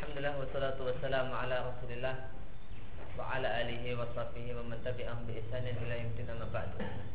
Alhamdulillah wassalatu wassalamu ala Rasulillah wa ala alihi wa sahbihi wa man tabi'ahum bi ihsanin ila yaumil qiyamah.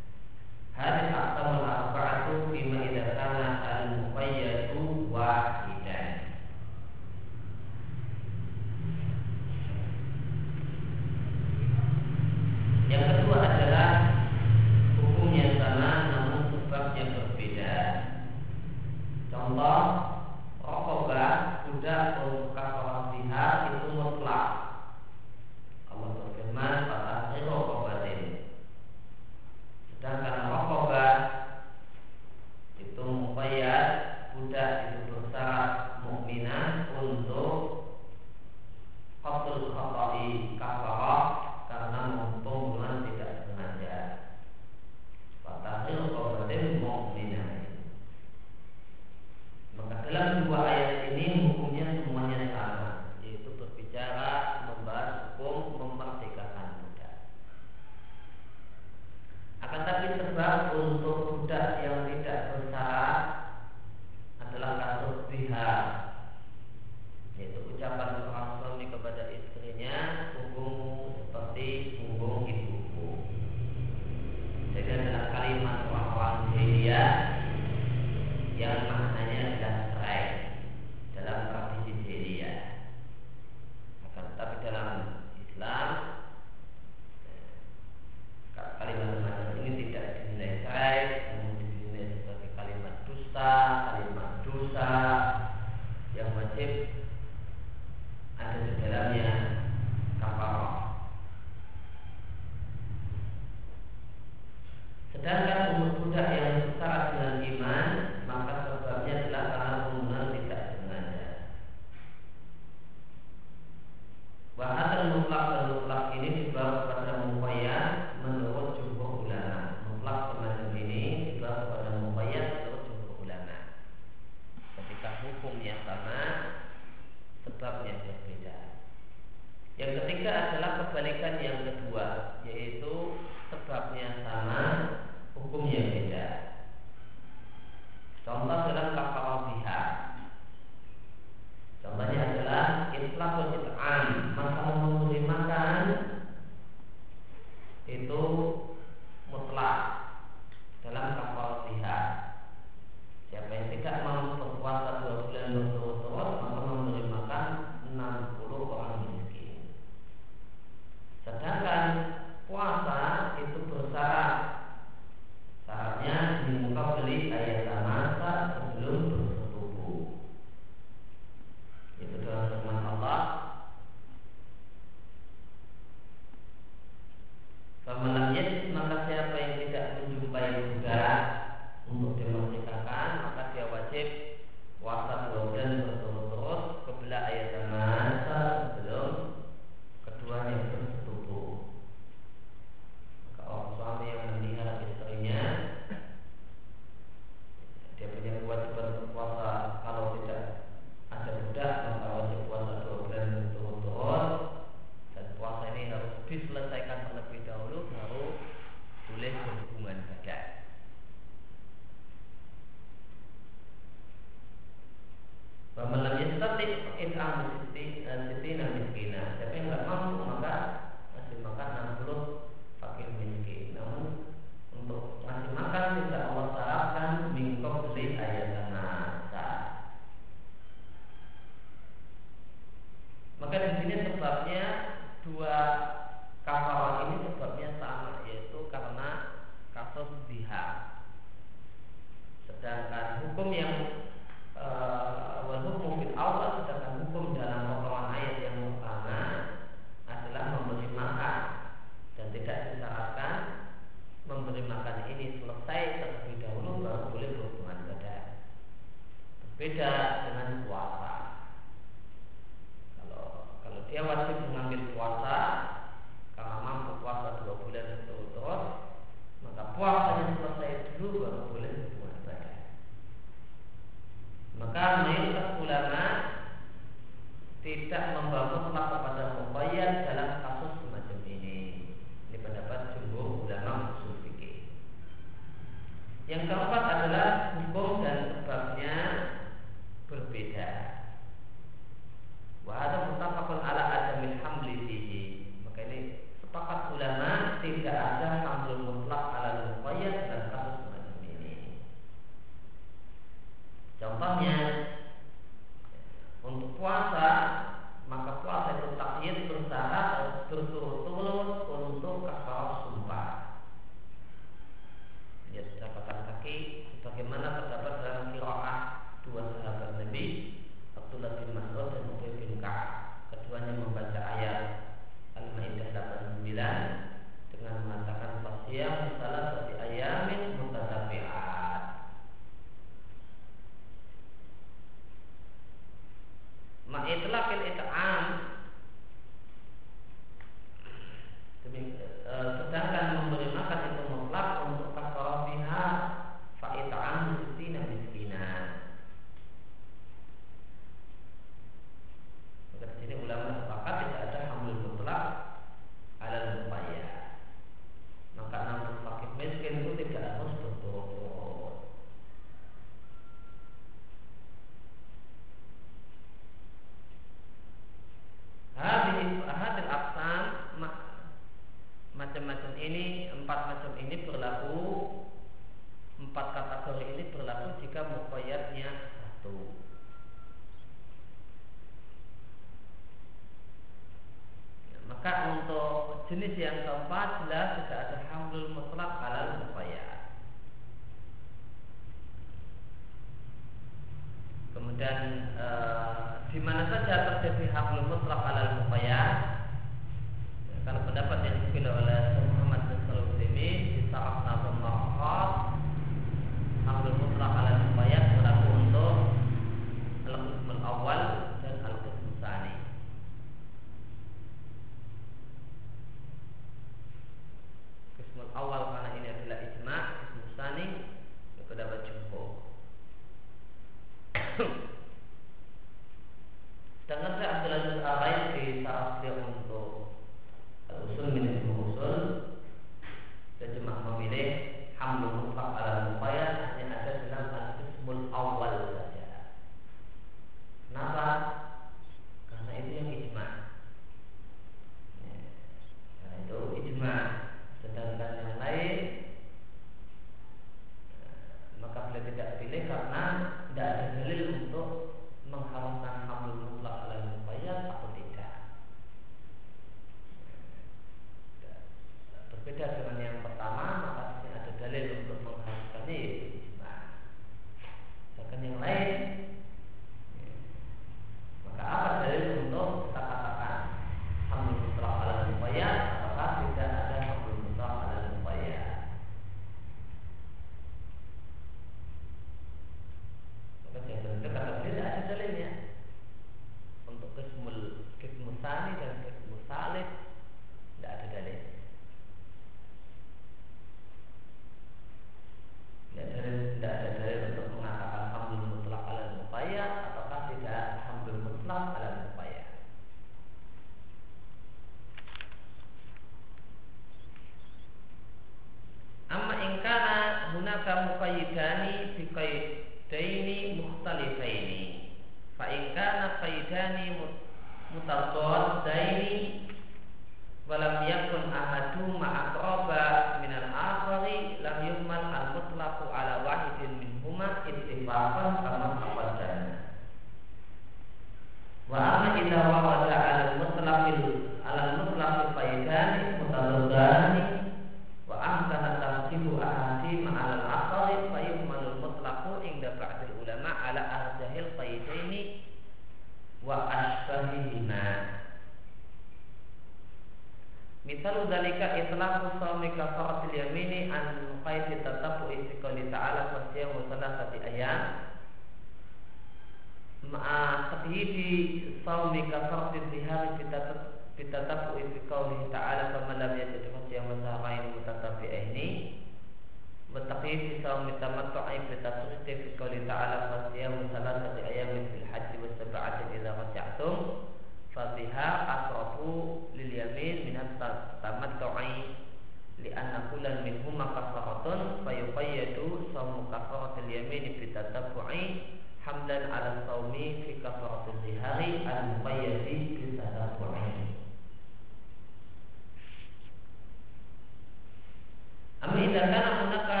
Idza kana hunaka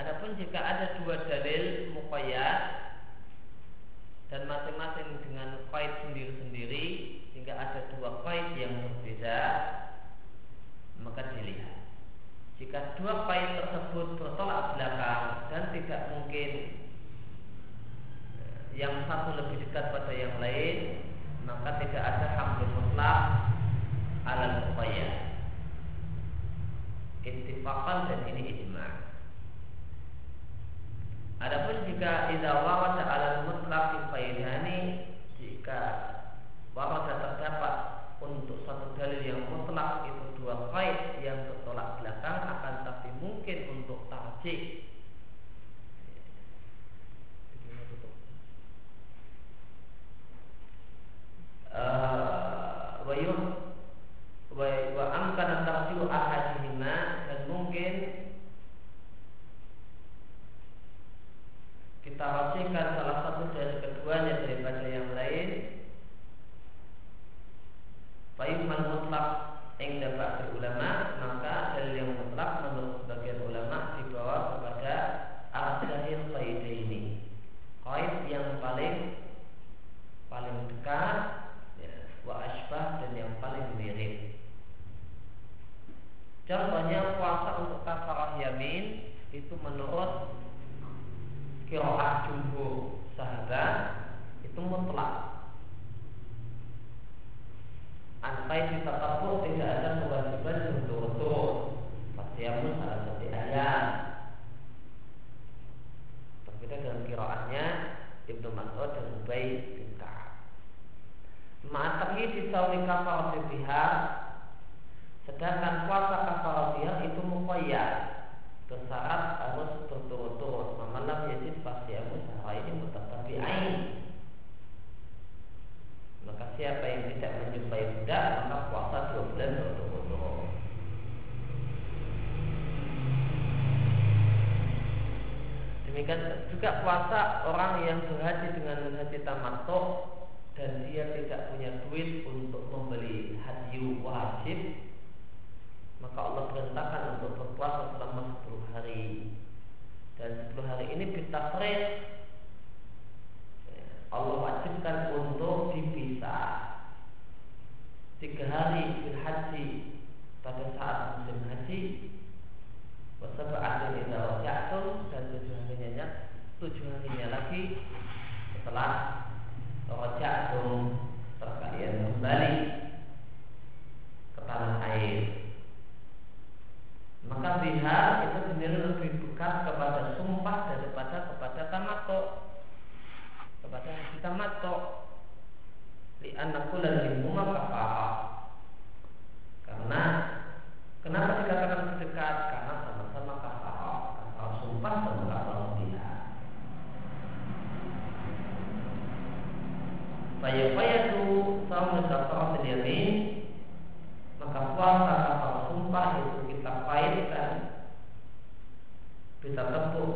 Adapun jika ada dua dalil muqayyad dan masing-masing dengan fight sendiri-sendiri sehingga ada dua fight yang berbeda maka dilihat. Jika dua fight tersebut bertolak belakang dan tidak mungkin eh, yang satu lebih dekat pada yang lain maka tidak ada hamil mutlak alam upaya ittifaqan dan ini ijma' Adapun jika idza warada alal mutlaq faidani jika warada terdapat untuk satu dalil yang mutlak itu dua faid yang tertolak belakang akan tapi mungkin untuk tarjih. Uh, wa wa amkana tarjihu ahadihima dan mungkin kita rajihkan salah satu dari keduanya daripada yang lain Fayuman mutlak yang dapat ulama maka dalil yang mutlak menurut sebagian ulama dibawa kepada arjahil qaida ini qaid yang paling paling dekat ya, wa asbah dan yang paling mirip contohnya puasa untuk kafarah yamin itu menurut kiroah jumhur sahabat itu mutlak. Antai di takabur tidak ada kewajiban berturut-turut. Fasiyamu salah satu ayat. Berbeda dengan kiroahnya Ibnu Mas'ud dan Ubay bin Ka'ab. Ma'atahi di sauli kafar Sedangkan puasa kafar itu muqayyad. Bersyarat harus berturut-turut. Mamalam yajid fasiyamu ini mutatabi'ain maka siapa yang tidak menjumpai budak maka puasa dua bulan berturut-turut demikian juga puasa orang yang berhaji dengan haji tamattu dan dia tidak punya duit untuk membeli haji wajib maka Allah perintahkan untuk berpuasa selama 10 hari. Dan 10 hari ini bitafrid. Allah wajibkan untuk dipisah. Tiga hari bil haji pada saat musim haji Wasabah akhir idha jatuh dan tujuh harinya tujuh harinya lagi setelah rojatum terkait kembali ke tanah air maka bihar itu sendiri lebih dekat kepada sumpah daripada kepada tamato kepada tamato di anakku lagi kafarah karena kenapa dikatakan Fayaqayadu Sahun kita Al-Yamin Maka puasa atau sumpah itu kita pahitkan, Kita tepuk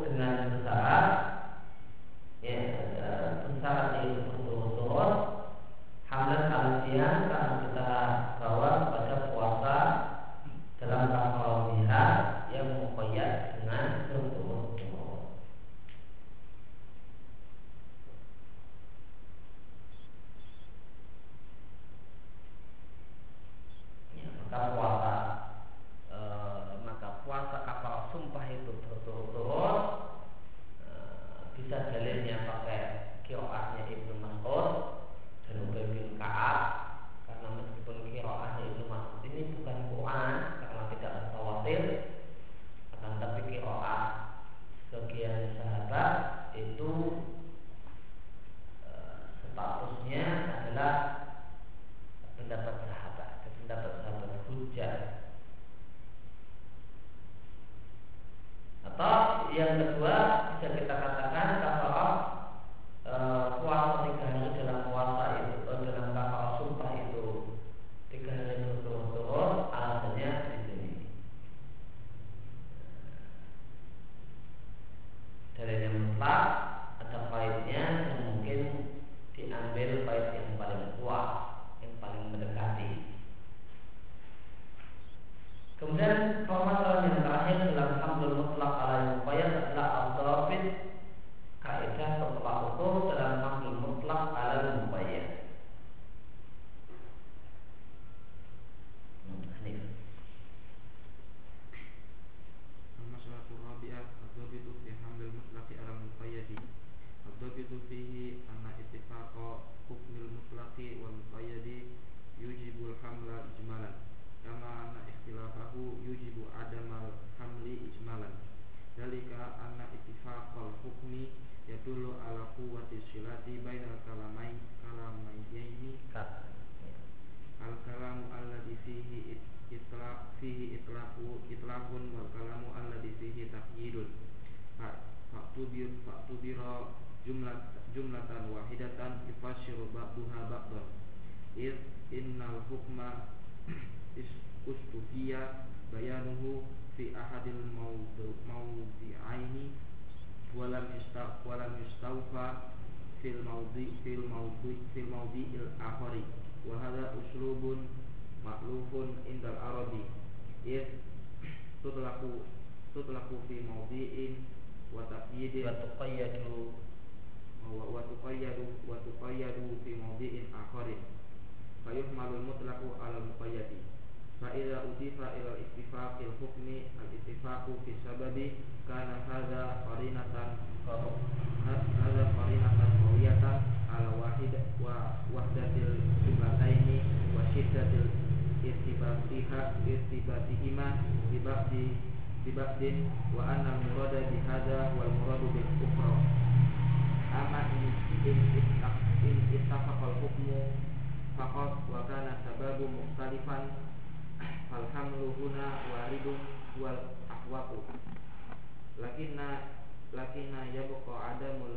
falhamluhuna waridun wal ahwaku. Lakinna lakinna yabqa adamul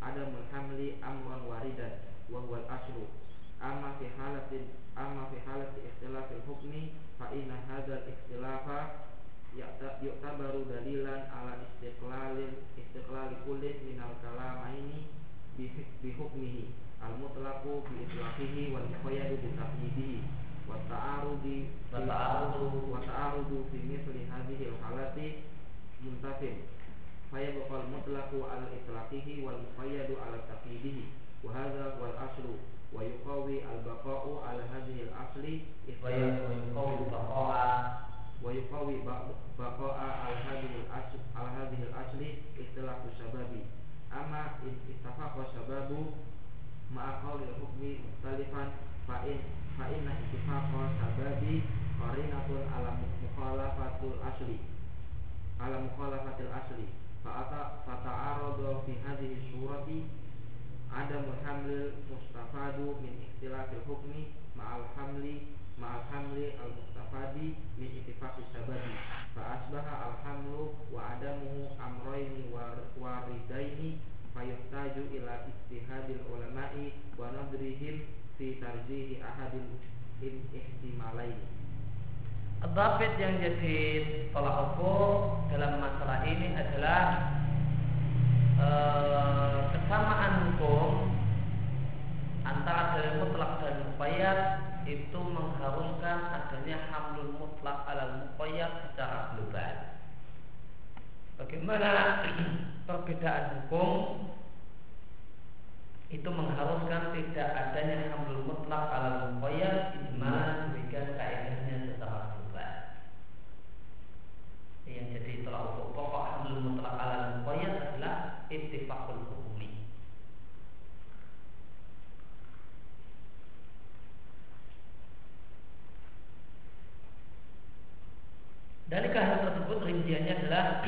adamul hamli amran waridan wa huwal asru amma fi halatin amma fi halati ikhtilafil hukmi fa inna hadzal ikhtilafa yu'tabaru dalilan ala istiqlalil istiqlali kullin minal kalamaini bihukmihi al mutlaqu bi itlaqihi wal muqayyadu bi taqyidihi wata'arudi wata'arudu. Wata'arudu fi misli hadhihi al-halati muntafin fayabqa al-mutlaqu ala itlaqihi wal muqayyadu ala taqidihi wa hadha huwa al-aslu wa yuqawi al-baqa'u ala hadhihi al-asli wa yuqawi al-baqa'a wa yuqawi baqa'a ala hadhihi al-asli ala hadhihi al-asli itlaqu sababi amma ittafaqa sababu ma'a qawli hukmi mukhtalifan fa'in fa'inna ittifaqo sababi qarinatun ala mukhalafatul asli. Ala mukhalafatil asli. Fa'ata fata'aradu fi hadhihi surati ada muhamil mustafadu min ikhtilafil hukmi ma'al hamli ma'al hamli al mustafadi min ittifaqi sababi. Fa asbaha al hamlu wa adamu amrayni waridaini fayuhtaju ila istihadil ulama'i wa nadrihim fi tarjihi ahadin in ihtimalain Adabit yang jadi tolak ukur dalam masalah ini adalah e, kesamaan hukum antara dalil mutlak dan muqayyad itu mengharuskan adanya hamlul mutlak ala muqayyad secara global. Bagaimana perbedaan hukum itu mengharuskan tidak adanya hamil mutlak ala muqayyad ijma demikian kaidahnya secara global. Yang jadi telah pokok, pokok hamil mutlak ala muqayyad adalah ittifaqul hukumi. Dari kasus tersebut rinciannya adalah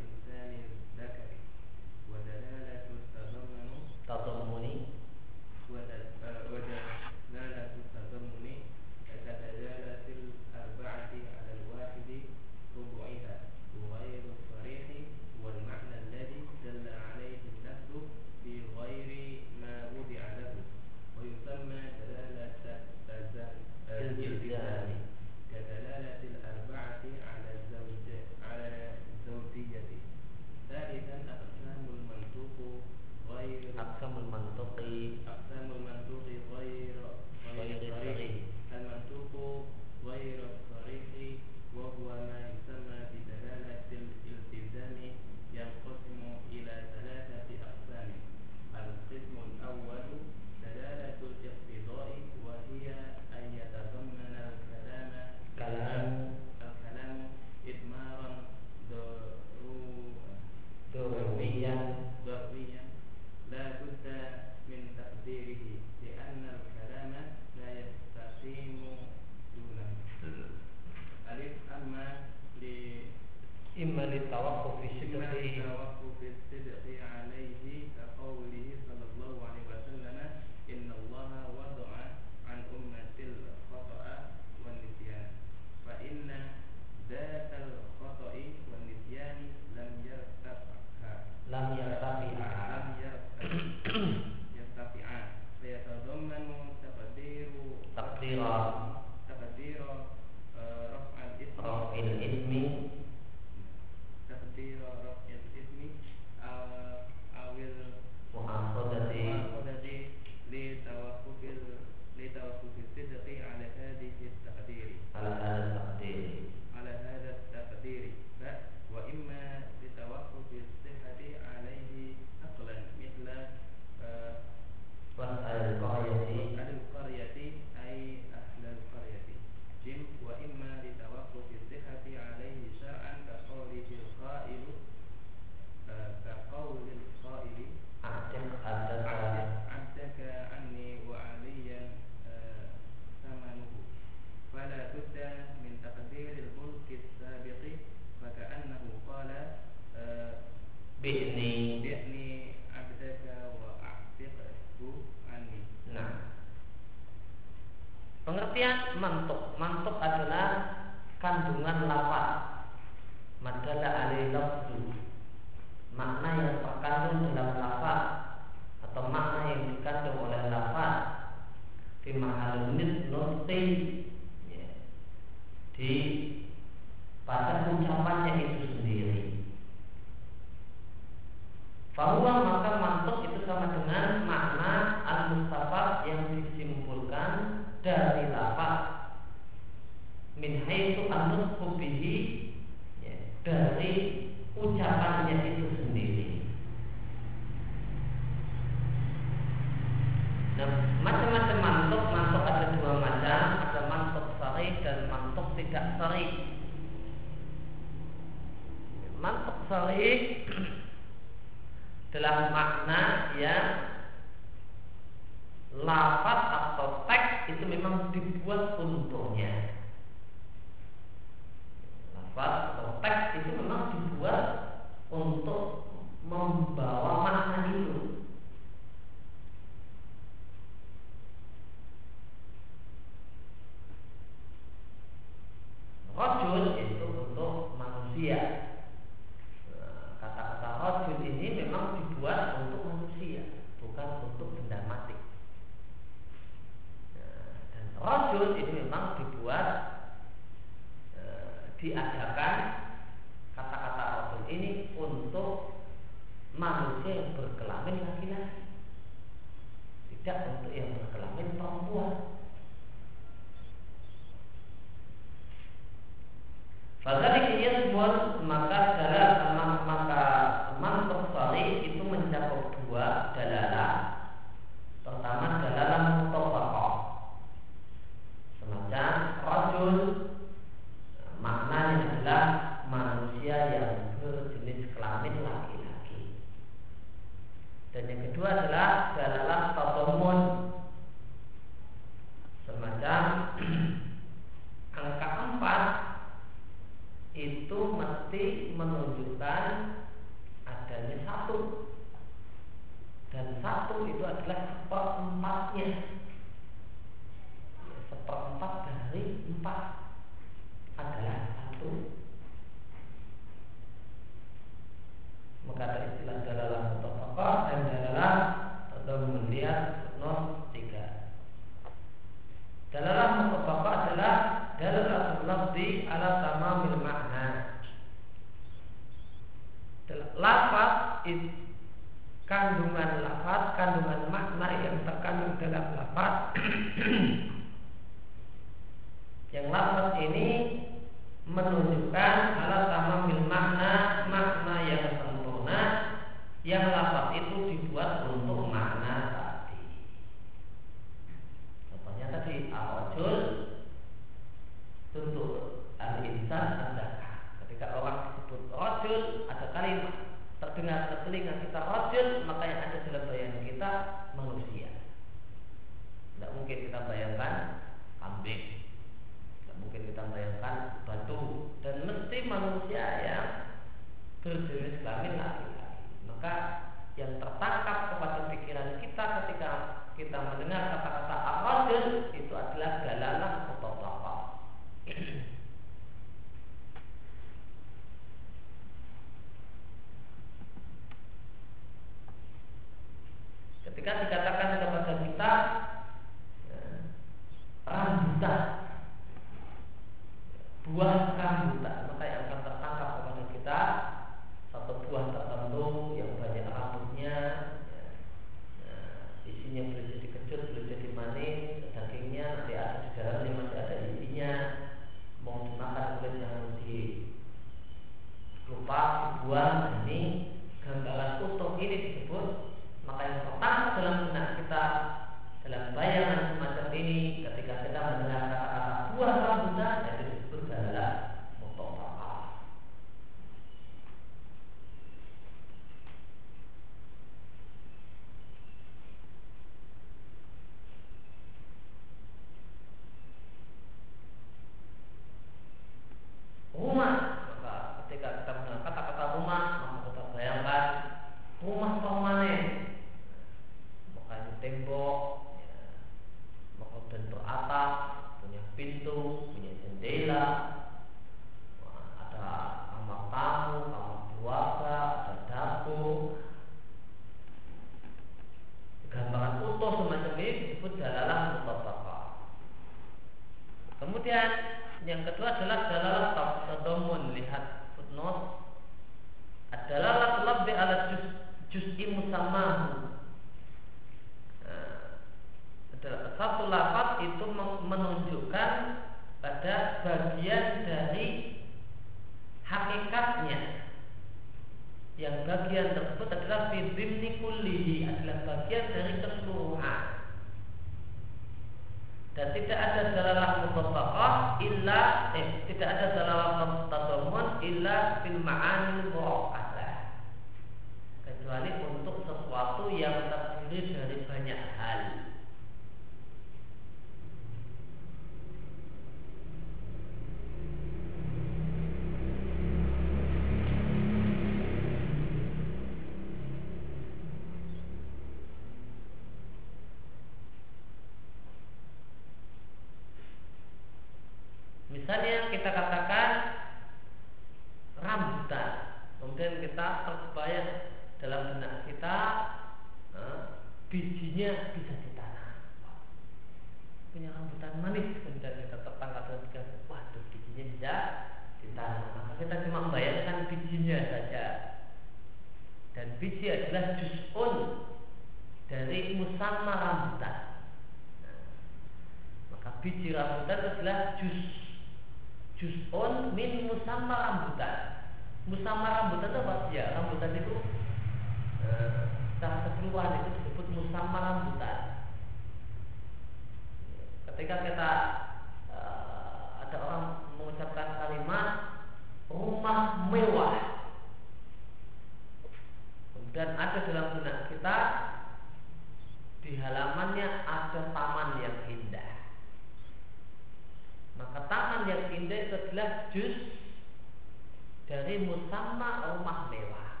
dari musamma rumah mewah.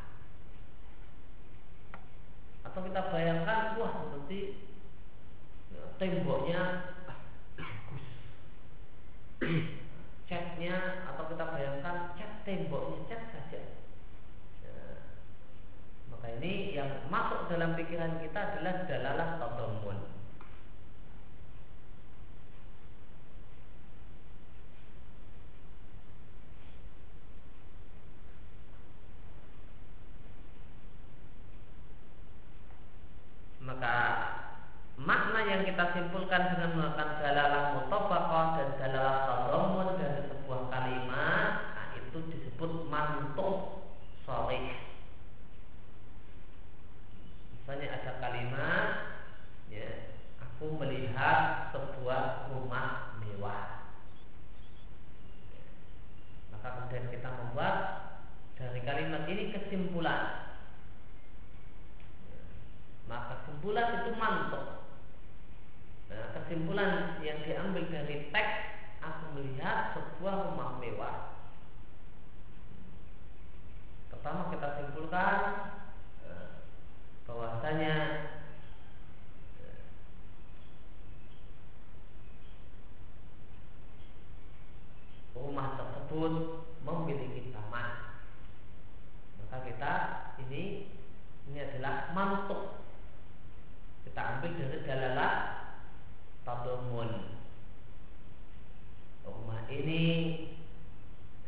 Atau kita bayangkan wah seperti e, temboknya bagus. Catnya atau kita bayangkan cat temboknya cat saja. E, maka ini yang masuk dalam pikiran kita adalah dalalah tatamu maka makna yang kita simpulkan dengan melakukan dalalah mutafaqah dan dalalah tadammun dari sebuah kalimat nah itu disebut mantuk solik misalnya ada kalimat ya aku melihat sebuah rumah mewah. Maka kemudian kita membuat dari kalimat ini kesimpulan. bulat itu mantuk. Nah, kesimpulan yang diambil dari teks aku melihat sebuah rumah mewah. Pertama kita simpulkan eh, bahwasanya eh, rumah tersebut memiliki taman. Maka kita ini ini adalah mantuk. Kita ambil dari dalalah tadumun. Rumah ini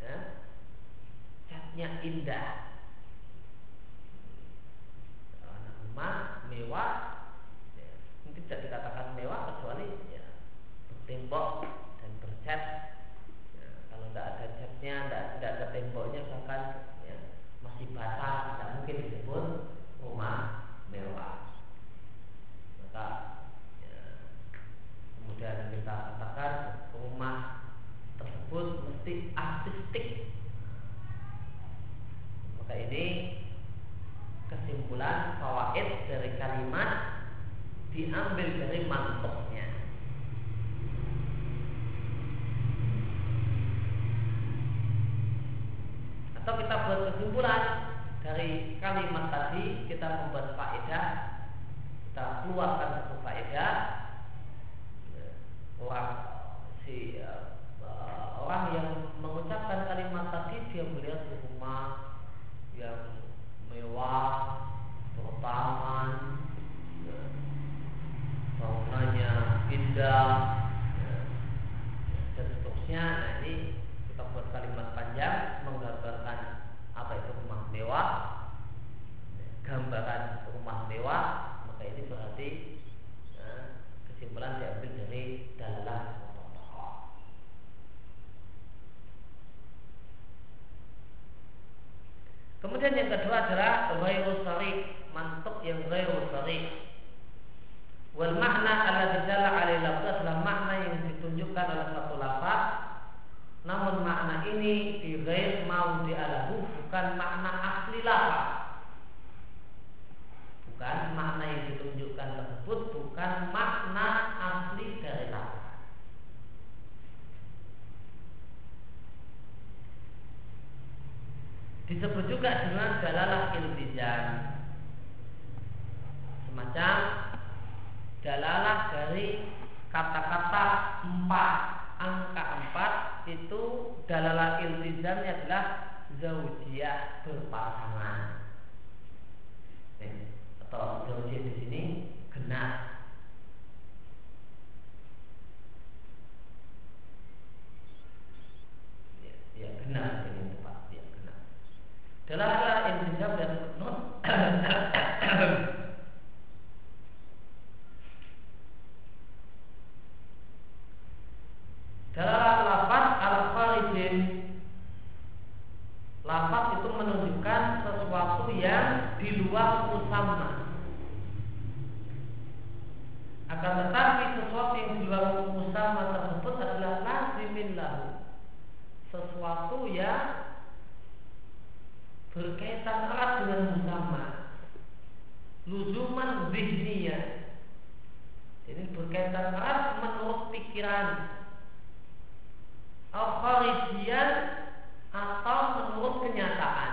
ya, catnya indah. rumah mewah ya, ini tidak dikatakan mewah kecuali ya, bertembok dan bercat ya, kalau tidak ada catnya tidak, tidak ada temboknya bahkan ya, masih basah tidak mungkin disebut rumah mewah maka ya, kemudian kita katakan rumah mesti artistik maka ini kesimpulan fawaid dari kalimat diambil dari mantuknya. Atau kita buat kesimpulan dari kalimat tadi kita membuat faedah, kita keluarkan satu faedah orang si uh, orang yang mengucapkan kalimat tadi dia melihat rumah yang mewah, bertaman, ya, bangunannya indah, ya, dan seterusnya. Nah ini kita buat kalimat panjang menggambarkan apa itu rumah mewah, gambaran rumah mewah. Maka ini berarti ya, diambil dari dalam Kemudian yang kedua adalah ghairu sarih, mantuk yang ghairu sarih. Wal makna alladzi dalla alaihi lafaz adalah makna yang ditunjukkan oleh satu lafaz namun makna ini di ghair mau dialahu bukan makna asli lafaz. Bukan makna yang ditunjukkan tersebut bukan makna asli dari lafaz. Disebut juga dengan dalalah iltizam Semacam dalalah dari kata-kata empat Angka empat itu dalalah iltizamnya adalah zaujiyah berpasangan. Atau zaujiyah di sini genap ya, ya genap Dalalah intijab dan lafaz al-kharijin Lafaz itu menunjukkan sesuatu yang di luar musamma Akan tetapi sesuatu yang di luar musamma tersebut adalah lazimin lahu Sesuatu yang berkaitan erat dengan musamma luzuman zihniyah. Ini berkaitan erat menurut pikiran. Al atau menurut kenyataan.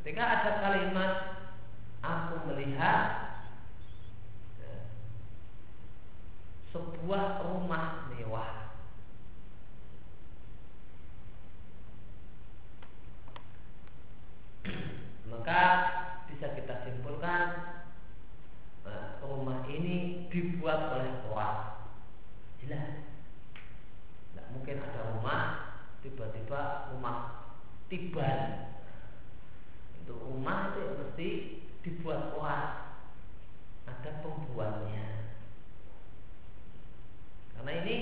Ketika ada kalimat aku melihat ya, sebuah rumah mewah. Maka bisa kita simpulkan nah, rumah ini dibuat oleh orang. Jelas. Tidak mungkin ada rumah tiba-tiba rumah tiban. Untuk rumah itu mesti dibuat kuat ada pembuatnya karena ini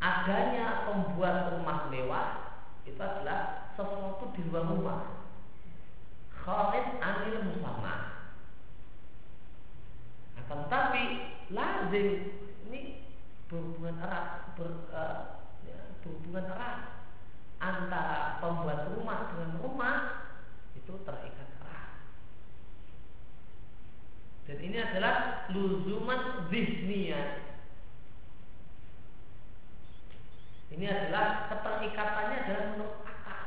adanya pembuat rumah mewah itu adalah sesuatu di luar rumah. Khalid anil musamma. Akan tapi lazim ini berhubungan erat ber, uh, ya, berhubungan erat antara pembuat rumah dengan rumah itu terikat dan ini adalah luzuman zihniyah. Ini adalah keterikatannya adalah menurut akal.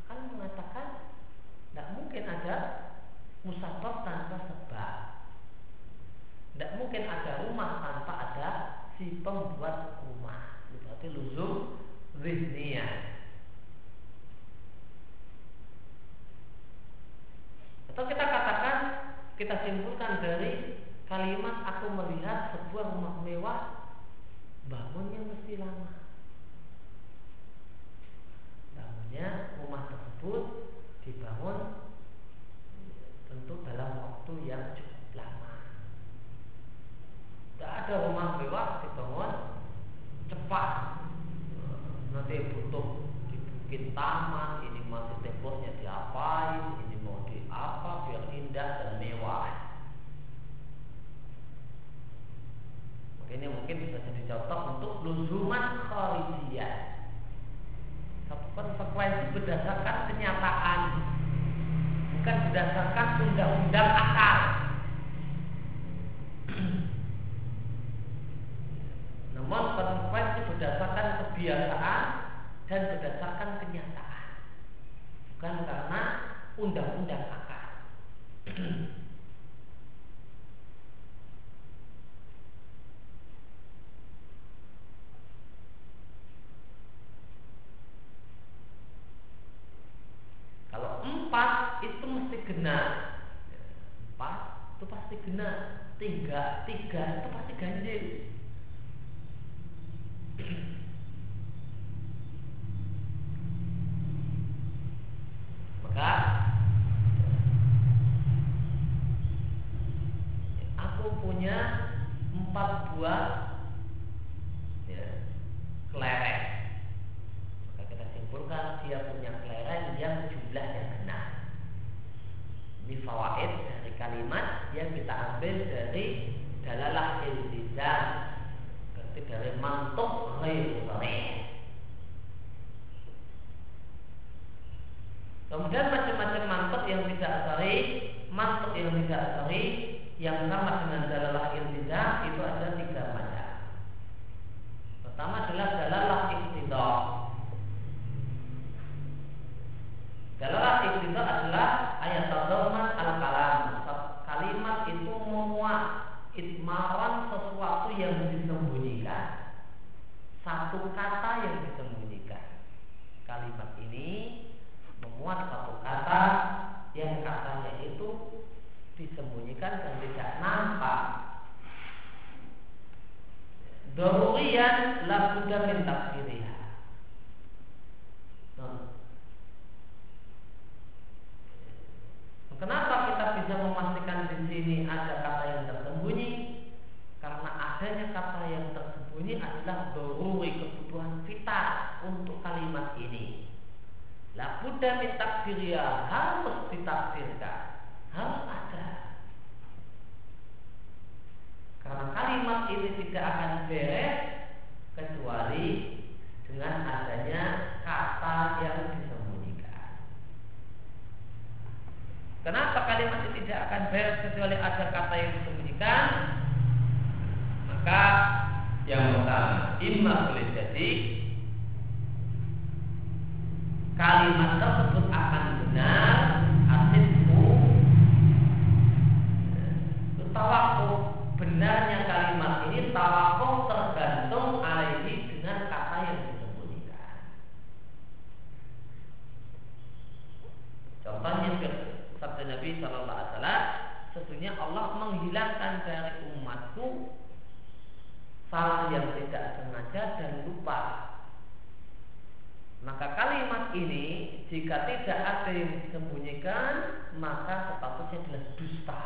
Akal mengatakan mungkin ada musabab tanpa sebab. Tidak mungkin ada rumah tanpa ada si pembuat rumah. Berarti luzum zihniyah. Atau kita katakan kita simpulkan dari kalimat aku melihat disembunyikan dan tidak nampak. Dorurian labuda min tafsiriha. Kenapa kita bisa memastikan di sini ada kata yang tersembunyi? Karena adanya kata yang tersembunyi adalah doruri kebutuhan vital untuk kalimat ini. La buddha min ditafsirkan, harus ada. Karena kalimat ini tidak akan beres kecuali dengan adanya kata yang disembunyikan. Kenapa kalimat ini tidak akan beres kecuali ada kata yang disembunyikan? Maka yang pertama, imma boleh jadi kalimat tersebut akan benar asitku tawakuf benarnya kalimat ini tawakuf tergantung alaihi dengan kata yang disembunyikan contohnya sabda Nabi Shallallahu Alaihi Wasallam sesungguhnya Allah menghilangkan dari umatku salah yang tidak sengaja dan lupa maka kalimat ini jika tidak ada yang disembunyikan maka statusnya adalah dusta.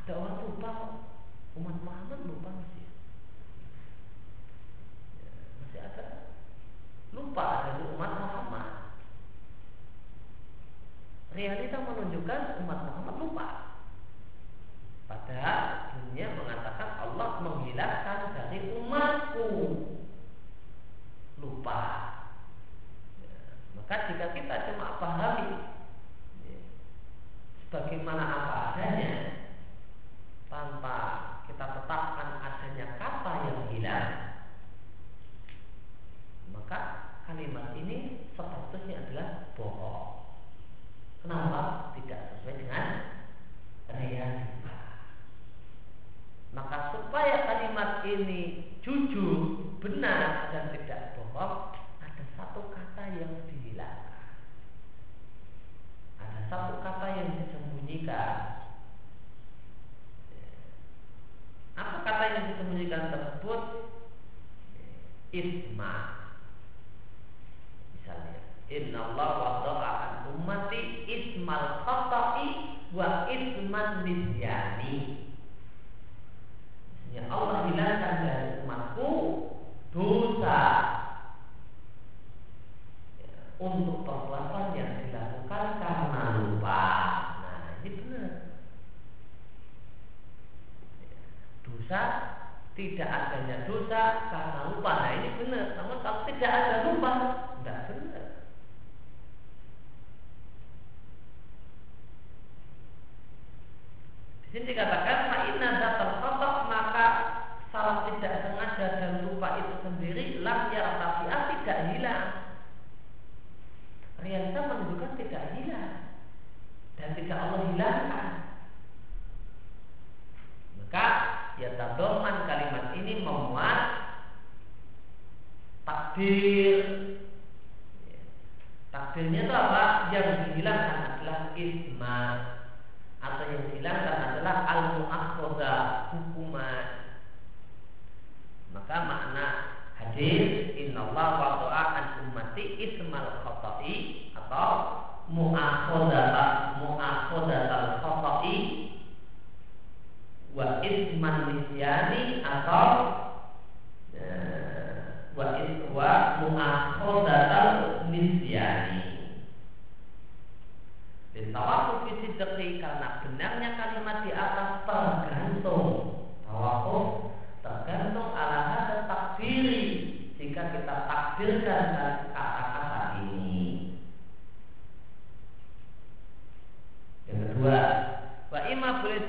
Ada orang lupa umat Muhammad lupa masih. Masih ada lupa ada umat Muhammad. Realita menunjukkan umat Muhammad lupa. Padahal dunia mengatakan Allah menghilangkan dari umatku lupa. Ya, maka jika kita cuma pahami ya, sebagaimana apa Kenapa tidak sesuai dengan realita? Maka supaya kalimat ini jujur, benar dan tidak bohong, ada satu kata yang dihilangkan. Ada satu kata yang disembunyikan. Apa kata yang disembunyikan tersebut? Isma. Misalnya, Inna Allah wa ta'ala ummati ismal khata'i wa isman nisyani. Ya Allah hilangkan dari umatku dosa ya, untuk perbuatan yang dilakukan karena lupa. Nah, ini benar. Ya, dosa tidak adanya dosa karena lupa. Nah, ini benar. Namun kalau tidak ada lupa, tidak benar. Di sini dikatakan fa'inna datal khotok maka salah tidak sengaja dan lupa itu sendiri lam yartafi'ah tidak hilang. Realita menunjukkan tidak hilang dan tidak Allah hilangkan. Maka ya tadoman kalimat ini memuat takdir. Ya. Takdirnya itu apa? Yang dihilangkan adalah isma atau yang dihilangkan adalah al muakhoda hukuman. Maka makna hadis Allah wada'a an ummati ismal khata'i atau muakhodata muakhodatal khata'i wa isman nisyani atau uh, wa iswa muakhodatal nisyani. Tawakuf fisidqi karena benarnya kalimat di atas tergantung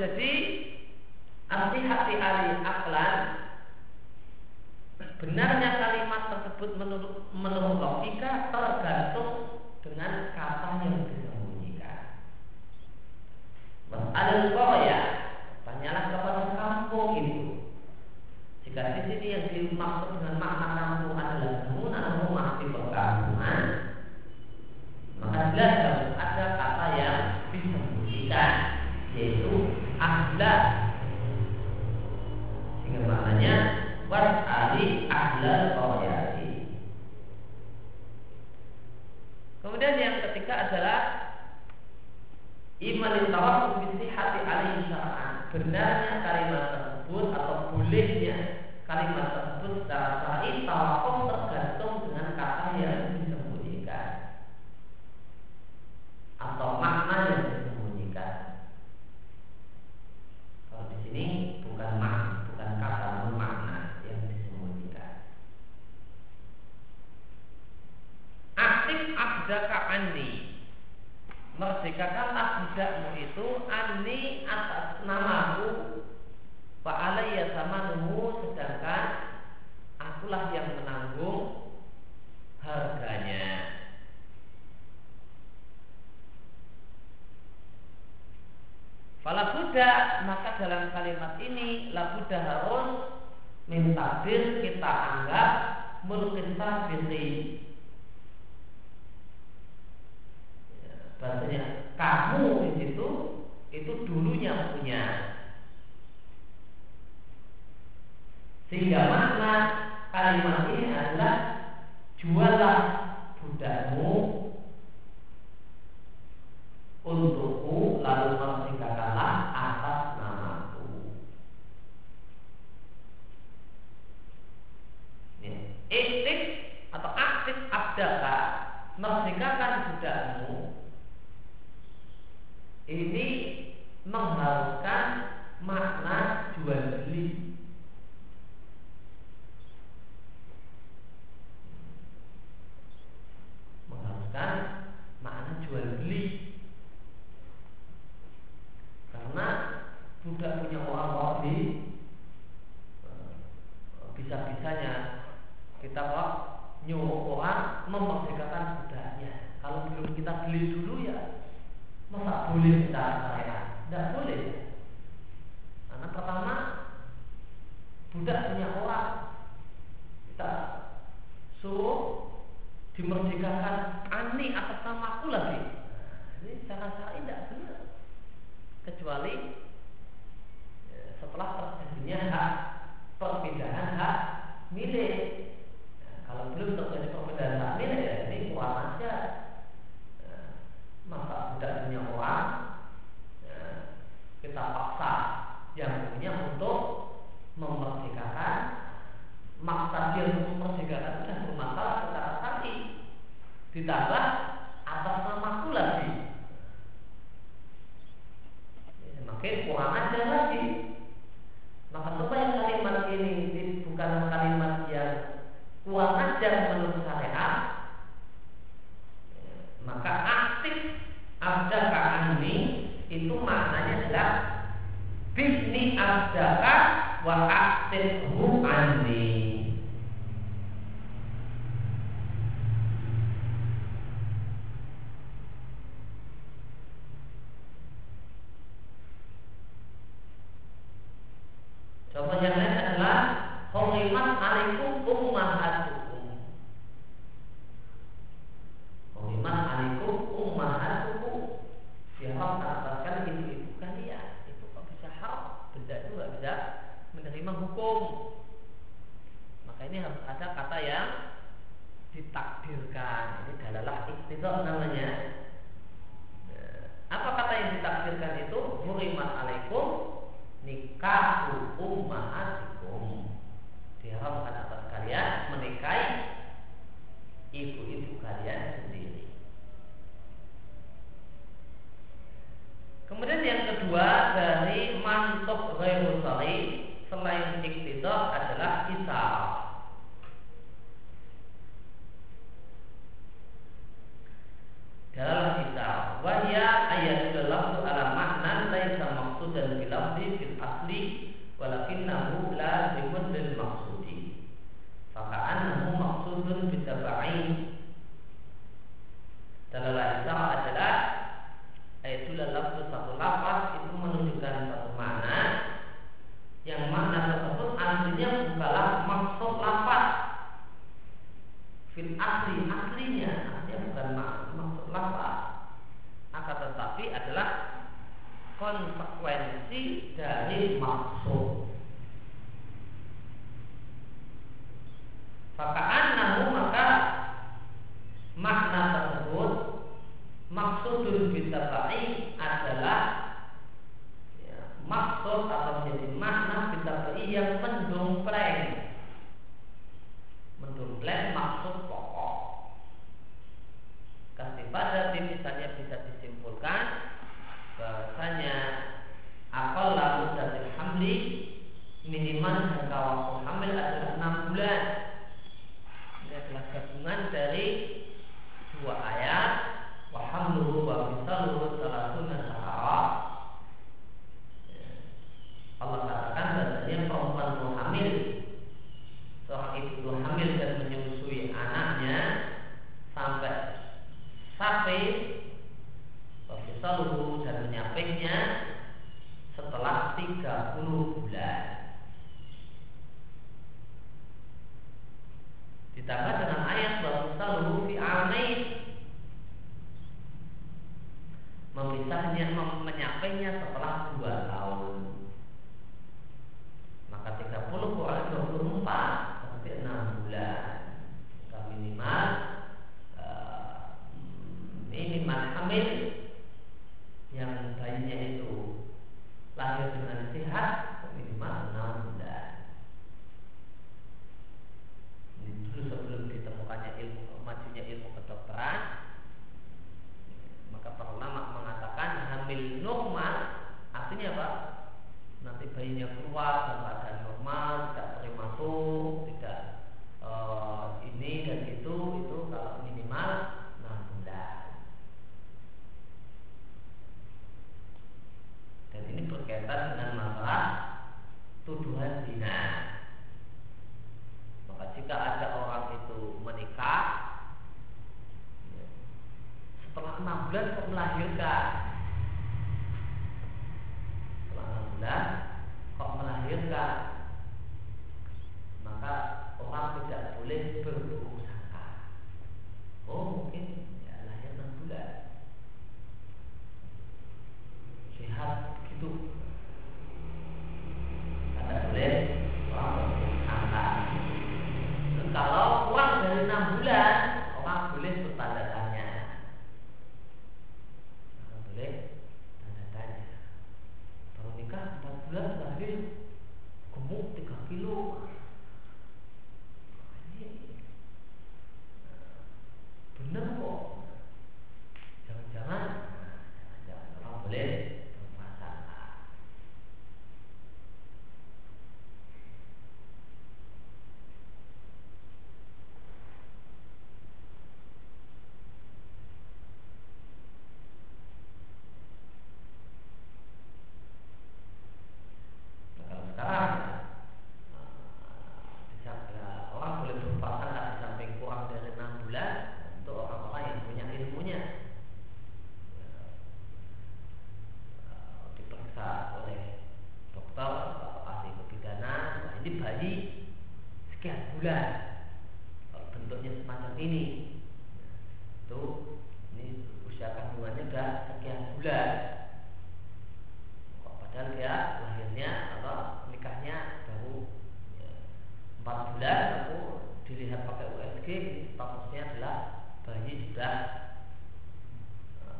jadi Arti-hati ali aklan Benarnya kalimat tersebut menurut, menurut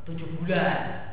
tujuh bulan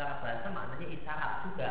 secara bahasa maknanya isyarat juga,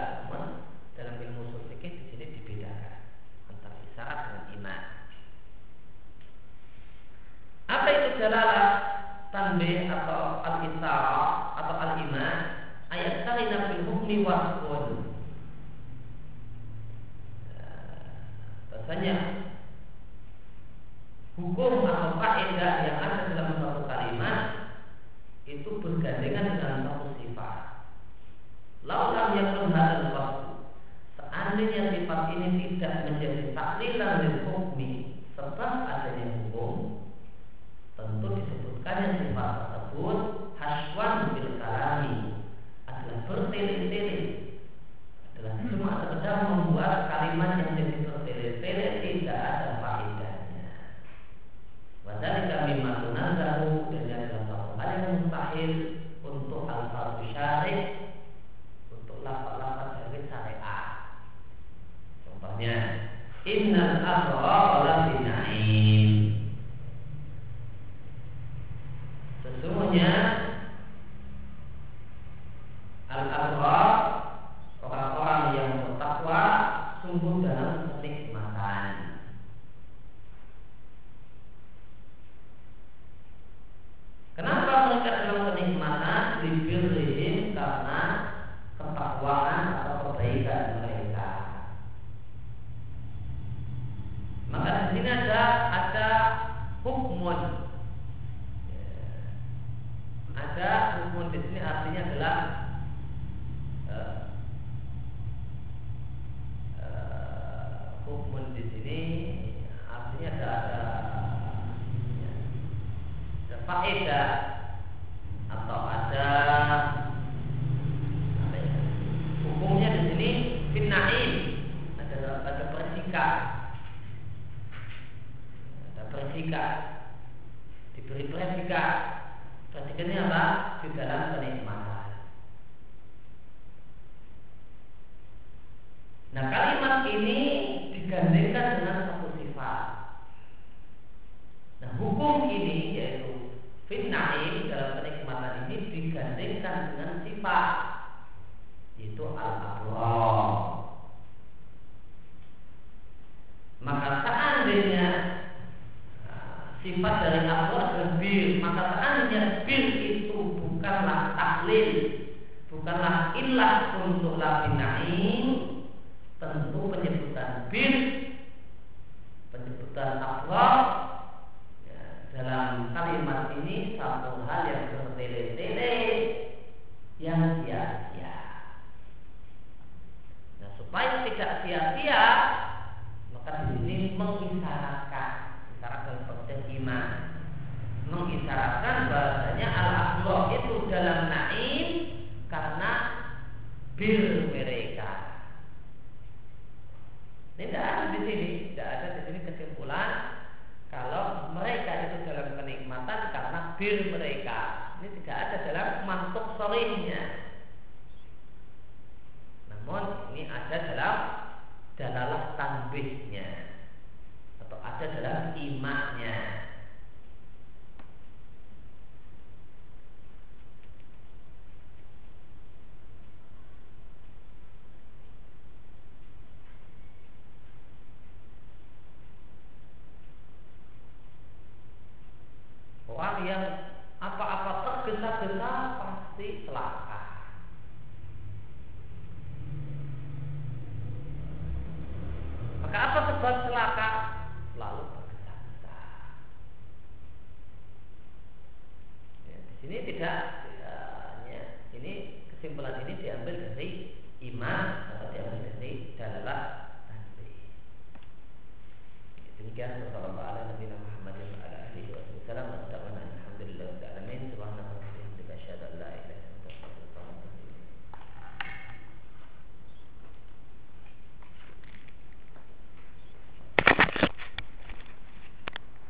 yang